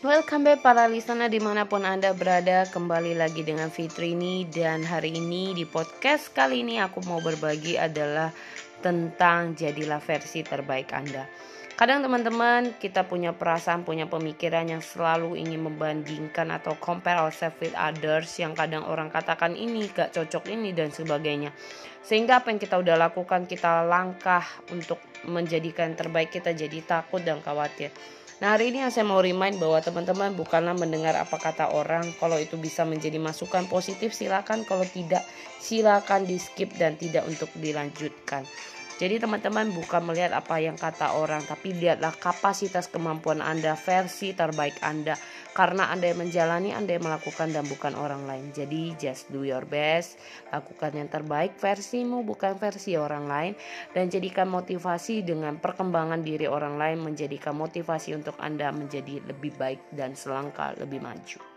Welcome back para listener di mana pun Anda berada. Kembali lagi dengan Fitrini Dan hari ini di podcast kali ini aku mau berbagi adalah Tentang jadilah versi terbaik Anda Kadang teman-teman kita punya perasaan, punya pemikiran yang selalu ingin membandingkan atau compare ourselves with others yang kadang orang katakan ini gak cocok ini dan sebagainya. Sehingga apa yang kita udah lakukan kita langkah untuk menjadikan terbaik kita jadi takut dan khawatir. Nah hari ini yang saya mau remind bahwa teman-teman bukanlah mendengar apa kata orang Kalau itu bisa menjadi masukan positif silakan Kalau tidak silakan di skip dan tidak untuk dilanjutkan jadi teman-teman bukan melihat apa yang kata orang tapi lihatlah kapasitas kemampuan Anda versi terbaik Anda karena Anda yang menjalani Anda yang melakukan dan bukan orang lain. Jadi just do your best, lakukan yang terbaik versimu bukan versi orang lain dan jadikan motivasi dengan perkembangan diri orang lain menjadikan motivasi untuk Anda menjadi lebih baik dan selangkah lebih maju.